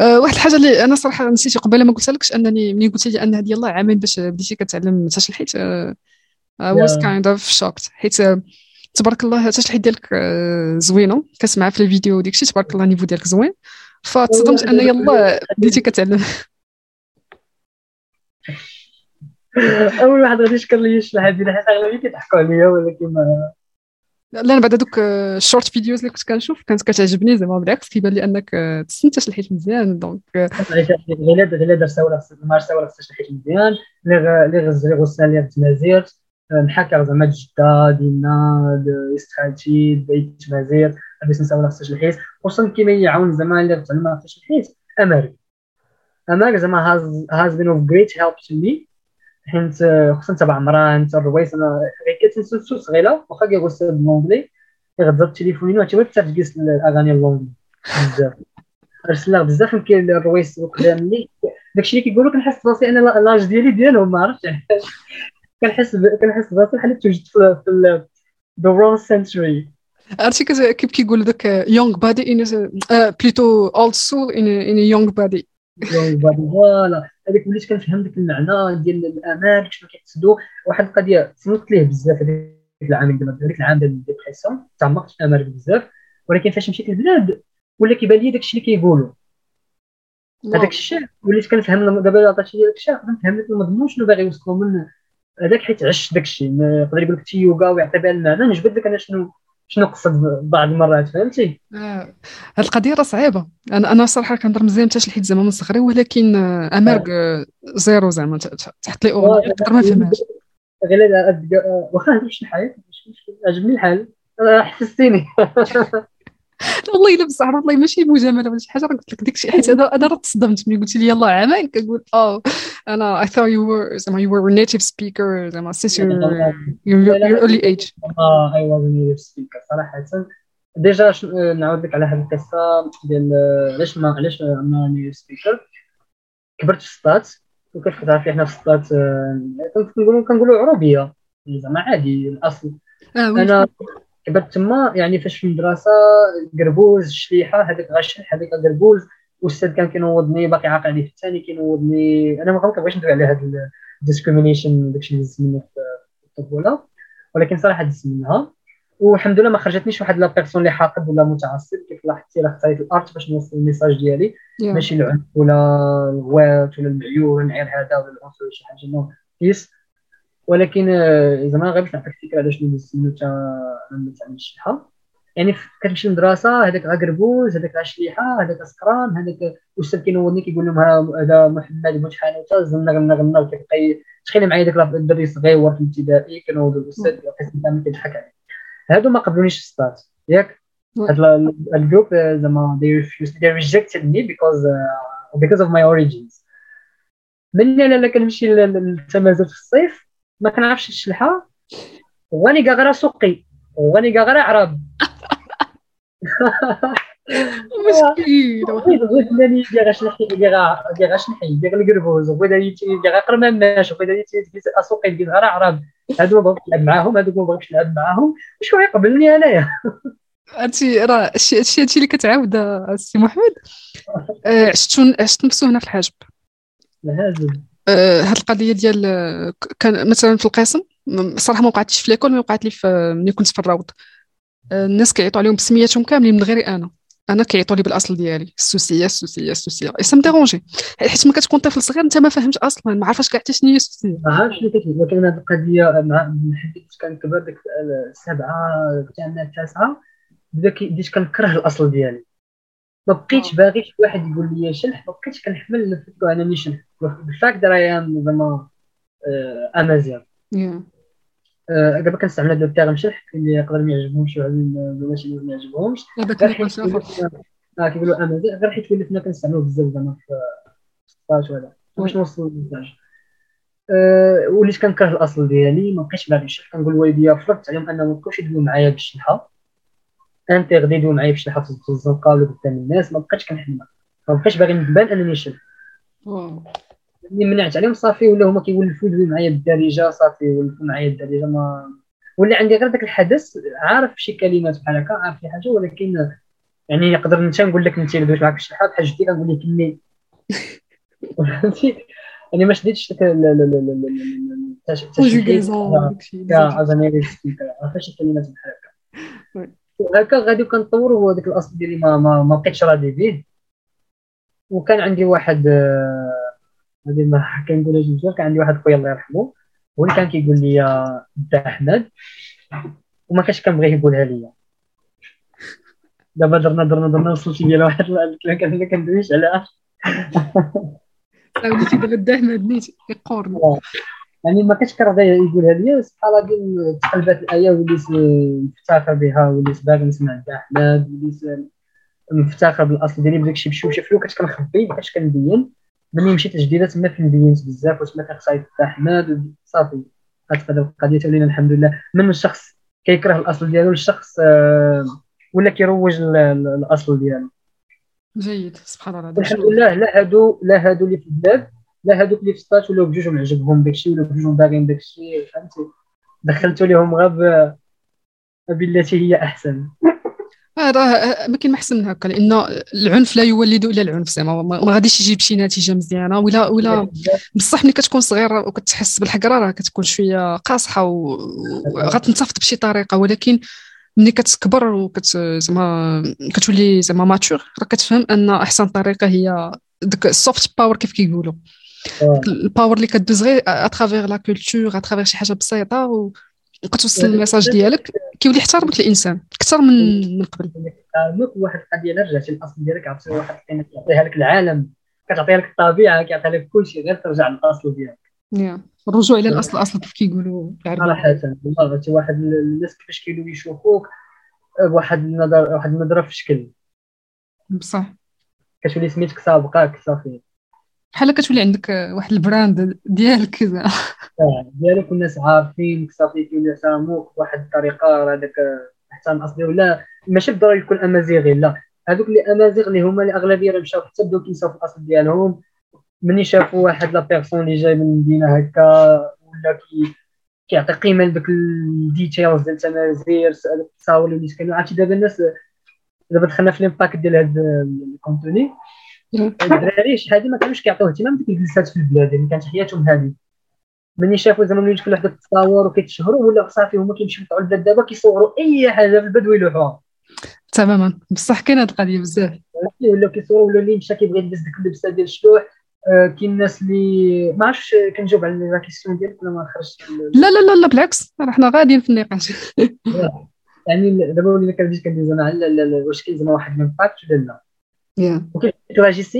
أه واحد الحاجة اللي أنا صراحة نسيت قبيله ما قلت لكش أنني ملي قلت لي أن هذه يلاه عامين باش بديتي كتعلم تشلحيت was kind of shocked حيت أه تبارك الله التشلحيت ديالك أه زوينة. كتسمع في الفيديو وديك تبارك الله ال niveau ديالك زوين. فتصدمت أن يلاه بديتي كتعلم. أول واحد غادي يشكر لي الشلحه ديالي حيت أغلبية كيضحكوا عليا ولكن لا أنا بعد هذوك ال short videos اللي كنت كنشوف كانت كتعجبني زعما بالعكس كيبان لي أنك تستنتج تشلحيت مزيان donc غير غير درسها ولا مارسها ولا تشلحيت مزيان اللي غز اللي غزنا لي تمازير محاكا زعما جدة ديالنا استراتيجي بيت تمازير باش ولا في الحيط خصوصا كيما يعاون زعما اللي تعلمها في الحيط امارك امارك زعما هاز هاز بين اوف جريت هيلب تو مي حيت خصوصا تبع عمران حتى الروايس أنا كتنسو صغيرة واخا كيغوص بالونجلي كيغضب التليفونين وحتى ما تجلس الاغاني اللونجلي بزاف. ارسل بزاف يمكن الروايس قدامي داكشي اللي كيقولوا كنحس براسي أنا لاج ديالي ديالهم ما عرفتش. كنحس كنحس براسي بحال توجد في ذا رون سنتري عرفتي كيف كيقولوا داك يونغ بادي ان بليتو اولد سول ان يونغ بادي يونغ بادي فوالا هذيك وليت كنفهم داك المعنى ديال الامان شنو كيقصدوا. واحد القضية تنوضت ليه بزاف هذيك العام ديال هذيك العام ديال الديبرسيون تعمقت في الأمال بزاف. ولكن فاش مشيت للبلاد ولا كيبان لي داكشي اللي كيقولوا. هذاك الشيء وليت كنفهم دابا عطاتي داك الشيء نفهم لك المضمون شنو باغي يوصلوا من هذاك حيت عشت داك الشيء يقدر يقول لك يوغا ويعطي بها المعنى نجبد لك أنا شنو شنو قصد بعض المرات فهمتي؟ آه. هاد القضية راه صعيبة. أنا أنا صراحة كنهضر مزيان حتى شحال زعما من صغري ولكن آه، امارك آه. zéro زعما تحط لي أغنية نقدر ما نفهمهاش غير واخا نمشي الحال عجبني الحال. حسستيني. والله الا بصح والله ماشي مجاملة ولا شي حاجة. قلت لك ديك الشيء حيت أنا أنا راه تصدمت ملي قلت لي يلاه عامين. كنقول آه أنا I thought you were زعما you were a native speaker زعما since your your, your early age. آه I was a native speaker صراحة. déjà نعاود لك على هذه القصة ديال علاش ما علاش أنا native speaker كبرت في السطات وكيف كتعرفي حنا في السطات كنقولوا كنقولوا عروبية. زعما عادي الأصل. آه أنا كبرت تما يعني فاش في المدرسة قربوز شليحة هذاك غشح هذاك قربوز. والأستاذ كان كينوضني باقي عاقل عليه في الثاني كينوضني. أنا ما كنبغيش ندوي على هذا ال discrimination داكشي اللي دزت منه في الطفولة. ولكن صراحة دزت منها. والحمد لله ما خرجتنيش واحد la personne اللي حاقد ولا متعصب. كيف لاحظتي راه اختاريت ال art باش نوصل ال message ديالي. Yeah. ماشي العنف ولا الغوات ولا المعيون غير هذا ولا العنف ولا شي حاجة no peace ولكن آه، زعما غير باش نعطيك فكرة على شنو حتى أنا نتعلم الشلحه يعني كتمشي للمدرسة هذاك غربوز هذاك شليحة هذاك سكران هذاك الأستاذ كينوضني كيقول لهم هذا محمد بن حانوته زلنا غنى غنى كيبقى تخيل معايا داك الدري صغير في الابتدائي كينوض الأستاذ القسم كامل كيضحك عليه. هادو ما قبلونيش في ياك؟ هاد ال group زعما they refused they rejected me because uh, because of my origins. مني أنا كنمشي للتمازيرت في الصيف ما كنعرفش الشلحة. واني غير سوقي واني غير عرب. مشكل. بغيت انني دير غنحي دير دير غنحي دير القربوز وبغيت دير قرماماش وبغيت اسوق دير راه عرب. هادو ما بغيتش نلعب معاهم هادو ما بغيتش نلعب معاهم. وشكون يقبلني انايا؟ هادشي راه هادشي هادشي اللي كتعاود السي محمد. آه، عشت عشت نفسه هنا في الحاجب الحاجب هاد القضية ديال كان مثلا في القسم صراحة ما وقعتش في l'école mais وقعت لي ملي كنت في الروض آه، الناس كيعيطوا عليهم بسمياتهم كاملين من غيري أنا أنا كيعيطوا لي بالأصل ديالي. السوسية السوسية السوسية. et ça dérangeait حيت ما كتكون طفل صغير أنت ما فاهمش أصلا ما عارفاش كاع حتى شنو هي السوسية. ما عارفش شنو كتقول ولكن هذه القضية مع حيت كنكبر ديك السبعه حتى التاسعه بديت كنكره الأصل ديالي. ما بقيتش باغي شي واحد يقول لي شلح ما بقيتش كنحمل نفكو انني شلح بال fact راه زعما امازيغ آه، دابا كنستعمل هذا ال terme شلح اللي يقدر ما يعجبهمش ولا ماشي ما يعجبهمش. آه كيقولوا امازيغ غير حيت ولفنا كنستعملوه بزاف زعما في 16 ولا باش نوصلوا ل أه وليت كنكره الأصل ديالي ما بقيتش باغي نشرح. كنقول لوالديا فرضت عليهم أنهم ما يبقاوش يدويو معايا بالشلحه انت غادي يدويو معايا بالشلحه في الزنقه ولا قدام الناس ما بقيتش كنحمل ما بقيتش باغي نبان أنني نشلح ملي منعت عليهم صافي ولا هما كيولفوا يدويو معايا بالدارجة صافي ولفوا معايا الدارجه ما ولا عندي غير داك الحدث عارف شي كلمات بحال هكا عارف شي حاجة ولكن يعني نقدر انت نقول لك انت دويت معاك الشلحه بحال جدي كنقول لك مي فهمتي يعني ما شديتش داك لا لا لا لا لا شي كلمات بحال هكا. هكا غادي كنطور هو داك الأصل ديالي ما ما, ما بقيتش راضي به وكان عندي واحد هذه ما كنقولها جوج كان عندي واحد خويا الله يرحمه هو اللي كان كيقول لي أنت أحمد وما كانش كنبغيه يقولها لي دابا درنا درنا درنا وصلت لي واحد الكلام اللي كندويش عليها وليتي دابا احمد نيت يقورني. يعني ما كانش كرهدا يقولها لي سبحان الله تقلبات الآية وليت مفتخر بها وليت باغي نسمع أحمد وليت مفتخر بالأصل ديالي بداك الشيء بشويه شوية كنت كنخبي ما كنتش كنبين. ملي مشيت لجديده تما فين بينت بزاف وتما كان خصها احمد صافي. غتبقى القضية تولينا الحمد لله. من الشخص كيكره الأصل ديالو؟ للشخص آه ولا كيروج الأصل ديالو؟ جيد سبحان الله. الحمد لله لا هادو لا هادو اللي في البلاد لا هادوك اللي في السطات ولاو بجوجهم عجبهم داكشي ولا بجوجهم باغيين داكشي فهمتي؟ دخلتو ليهم غير بالتي هي أحسن. راه ما كاين ما احسن من هكا لأن العنف لا يولد إلا العنف زعما. ما غاديش يجيب شي نتيجة مزيانة ولا ولا بصح ملي كتكون صغير وكتحس بالحقرة راه كتكون شوية قاصحة وغتنتفض بشي طريقة. ولكن ملي كتكبر وكت زعما كتولي زعما mature راه كتفهم أن أحسن طريقة هي ديك ال soft power كيف كيقولوا. ال power اللي كدوز غير à travers la culture à travers شي حاجة بسيطة وكتوصل ال message ديالك كيولي يحترمك الإنسان أكثر من من قبل. يحترمك واحد القضية الا رجعتي للأصل ديالك عرفتي واحد القيمة كيعطيها لك العالم كتعطيها لك الطبيعة كيعطيها لك كلشي غير ترجع للأصل ديالك. الرجوع إلى الأصل الأصل كيف كيقولوا صراحة والله واحد الناس كيفاش كيولوا يشوفوك بواحد النظر واحد النظره في شكل بصح كتولي سميتك سابقاك صافي. بحال كتولي عندك واحد البراند ديالك آه، ديالك والناس عارفينك صافي يحترموك بواحد الطريقة هذاك احترام اصلي ولا ماشي بالضروري يكون أمازيغي لا. هذوك اللي أمازيغ اللي هما الاغلبيه اللي مشاو حتى بداو كينساو في الأصل ديالهم. ملي شافوا واحد la personne اللي جاي من المدينة هكا ولا كي كيعطي قيمة لذوك ال details ديال التمازيرت التصاور اللي كانوا عرفتي دابا الناس دابا دخلنا في l'impact ديال هذا ال contenu. الدراري شحال ما كانوش كيعطيو اهتمام بديك الجلسات في البلاد يعني كانت حياتهم هذه ملي شافوا زعما ملي كل وحده تتصاور وكيتشهروا ولا صافي هما كيمشيو يطلعوا البلاد دابا كيصوروا أي حاجة في البلد ويلوحوها. تماما. بصح كاين هذه القضية بزاف. ولاو كيصوروا ولا اللي مشى كيبغي يلبس ديك اللبسه ديال الشلوح. آه، كاين الناس اللي ما عرفتش كنجاوب على la question ديالك ولا ما خرجتش لا لا لا لا بالعكس. حنا غاديين في النقاش. يعني دابا ولينا كنجي كندوز زعما على واش كاين زعما واحد l'impact ولا لا؟ وكيف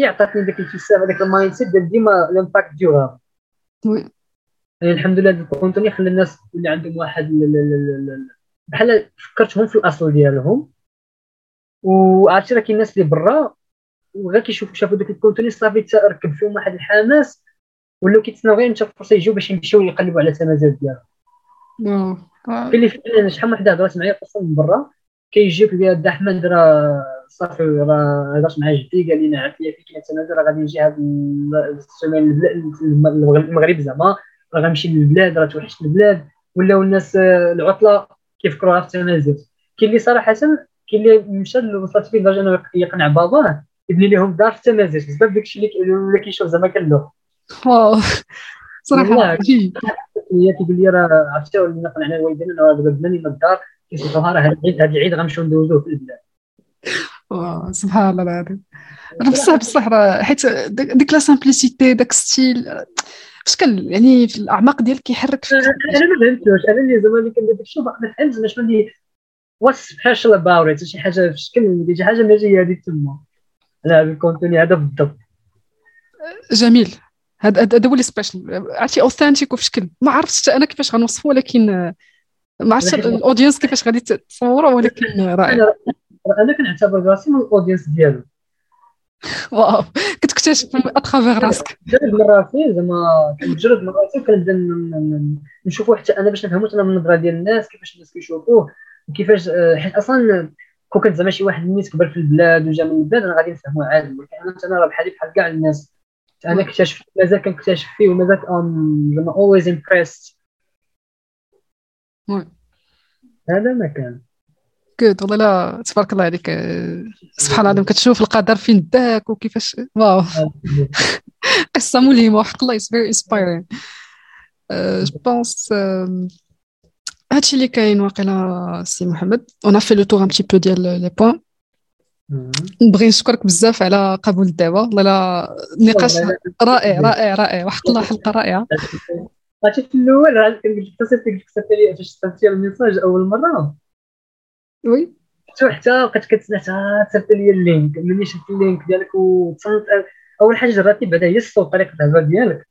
عطاتني ديك الفلسفه هذاك ال mindset ديال ديما l'impact durable يعني الحمد لله ال contenu خلى الناس اللي عندهم واحد بحال فكرتهم في الاصل ديالهم وعرفتي راه كاين الناس اللي برا وغير كيشوفوا شافوا داك ال contenu صافي ركب فيهم واحد الحماس ولاو كيتسناو غير متى فرصه يجيو باش يمشيو يقلبوا على التمازيرت ديالهم اللي فعلا شحال من وحده هضرات معايا أصلا من برا كيجيك بها احمد راه صافي راه هضرت مع جدي قال لي نعم فيا في كاين تمازيرت راه غادي نجي هاد السيمين المغرب زعما راه غنمشي للبلاد راه توحشت البلاد ولاو الناس آه، العطلة كيفكروها في التمازيرت. كاين اللي صراحة كاين اللي مشى وصلت فيه لدرجه أنه يقنع باباه يبني لهم دار في التمازيرت. بسبب داكشي اللي كيشوف زعما كان wow. صراحة هي كيقول لي راه عرفتي ولينا نقنعنا الوالدين أنه بناني من الدار كيصيفوها راه هذا العيد هذا العيد غنمشيو ندوزوه في البلاد. سبحان الله العظيم راه بصح بصح راه حيت ديك la simplicité داك style شكل يعني في الأعماق ديالك كيحرك أنا ما فهمتوش. أنا اللي زعما اللي كندير داك الشيء ما فهمت زعما شنو اللي what's special about شي حاجة في شكل شي حاجة magique هذيك تما. لا ال contenu هذا بالضبط. جميل. هذا هذا هو اللي special عرفتي authentic وفي شكل ما عرفتش أنا كيفاش غنوصفه ولكن ما عرفتش ال audience كيفاش غادي تصوره ولكن رائع. أنا كنعتبر راسي من ال audience ديالو. wow كتكتشف à travers راسك. جرد من راسي زعما كنجرد من راسي وكنبدا نشوفو حتى أنا باش نفهمو أنا من النظرة ديال الناس كيفاش الناس كيشوفوه وكيفاش آه، حيت أصلا كون كنت زعما شي واحد نيت كبر في البلاد وجا من البلاد أنا غادي نفهمو عادي ولكن أنا أنا راه بحالي بحال كاع الناس. أنا اكتشف مازال كنكتشف فيه ومازال زعما always impressed هذا ما كان. good والله لا تبارك الله عليك سبحان الله كتشوف القدر فين داك وكيفاش wow قصه ملهمه وحق الله is very inspiring je pense هادشي اللي كاين واقيلا سي محمد on fait le tour un petit peu ديال les points نبغي نشكرك بزاف على قبول الدعوه والله لا نقاش رائع رائع رائع وحق الله حلقه رائعه عرفتي في الأول كنت اتصلت لك كتبت لي فاش صيفطتي ال message اول مره وي. حتى بقيت كتسنى حتى صيفط لي ال link ملي شفت ال link ديالك وتصنت. أول حاجة جراتي بعدا هي الصوت طريقة الهضره ديالك.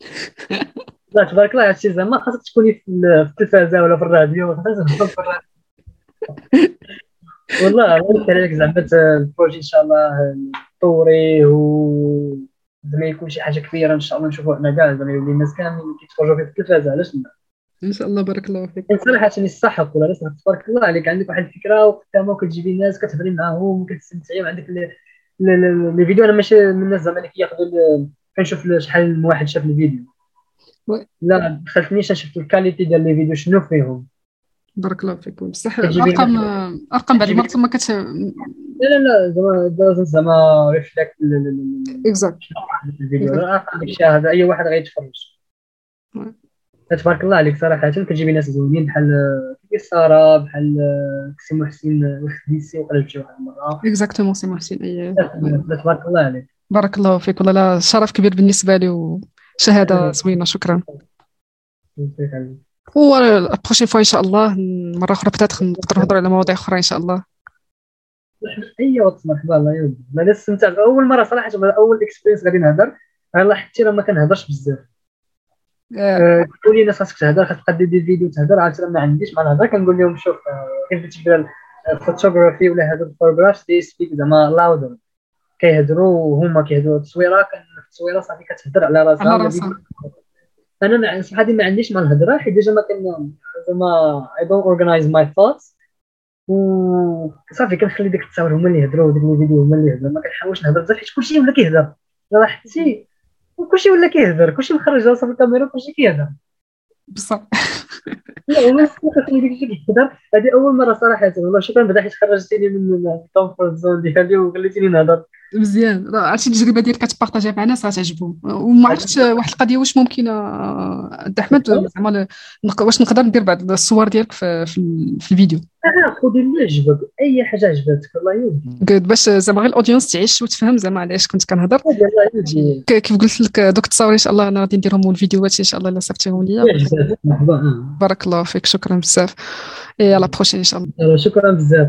لا تبارك الله هادشي زعما خاصك تكوني في التلفازة ولا في الراديو خاصك في الراديو. والله غير عليك زعما ال projet إن شاء الله طوريه و زعما يكون شي حاجة كبيرة إن شاء الله نشوفوا حنا كاع زعما يولي الناس كاملين كيتفرجوا في التلفازة علاش لا؟ إن شاء الله بارك الله فيك. صراحة يستحق ولا تبارك الله عليك؟ عندك واحد الفكرة وقدامه وكتجيبي الناس كتهضري معاهم وكتستمتعي وعندك les vidéos أنا ماشي من الناس زعما اللي كياخذوا كنشوف شحال من واحد شاف الفيديو. لا دخلتنيش شفت ال qualité ديال les vidéos شنو فيهم؟ بارك الله فيك بصح الارقام أرقام بعد المرات ما كت لا لا لا زعما زعما reflect exact الفيديو. هذا أي واحد غيتفرج. تبارك الله عليك صراحة. كتجيبي ناس زوينين بحال كيف سارة؟ بحال سي محسن وخديسي وقال شي واحد المره exactement سي محسن. أي تبارك الله عليك. بارك الله فيك. والله شرف كبير بالنسبة لي وشهادة زوينة. شكرا. و ال prochaine fois إن شاء الله مرة أخرى بتات نقدر نهضر على مواضيع أخرى إن شاء الله. أي وقت مرحبا الله يودي أنا استمتعت. أول مرة صراحة أول experience غادي نهضر. أنا لاحظت راه ما كنهضرش بزاف. تقول لي الناس خاصك تهضر خاصك دير فيديو تهضر عاد ما عنديش مع الهضره كنقول لهم شوف كيف تبدا الفوتوغرافي ولا هذا ال photograph they speak زعما louder كيهضروا هما كيهضروا التصويرة كان في التصويرة صافي كتهضر على راسها. أنا مع صحابي ما عنديش مع الهضره حيت déjà ما كان زعما I don't organize my thoughts وصافي كنخلي ديك التصاور هما اللي يهضروا ديك الفيديو هما اللي يهضروا ما كنحاولش نهضر بزاف حيت كلشي ولا كيهضر لاحظتي وكلشي ولا كيهضر كلشي مخرج راسو في الكاميرا كلشي كيهضر. بصح. لا ديك الشيء كيهضر. هذه أول مرة صراحة والله شكرا بدا حيت خرجتيني من ال comfort zone ديالي وخليتيني نهضر. مزيان. عرفتي التجربة ديالك كتبارطاجيها مع الناس غتعجبهم وما عرفتش واحد القضية واش ممكن دا حماد زعما واش نقدر ندير بعض الصور ديالك في, في الفيديو؟ أه خذي اللي عجبك أي حاجة عجبتك الله يودي باش زعما غير ال audience تعيش وتفهم زعما علاش كنت كنهضر. كيف قلت لك دوك التصاور إن شاء الله أنا غادي نديرهم الفيديوهات إن شاء الله إلا صيفطيهم ليا. بارك الله فيك شكرا بزاف. à la prochaine إن شاء الله. شكرا بزاف.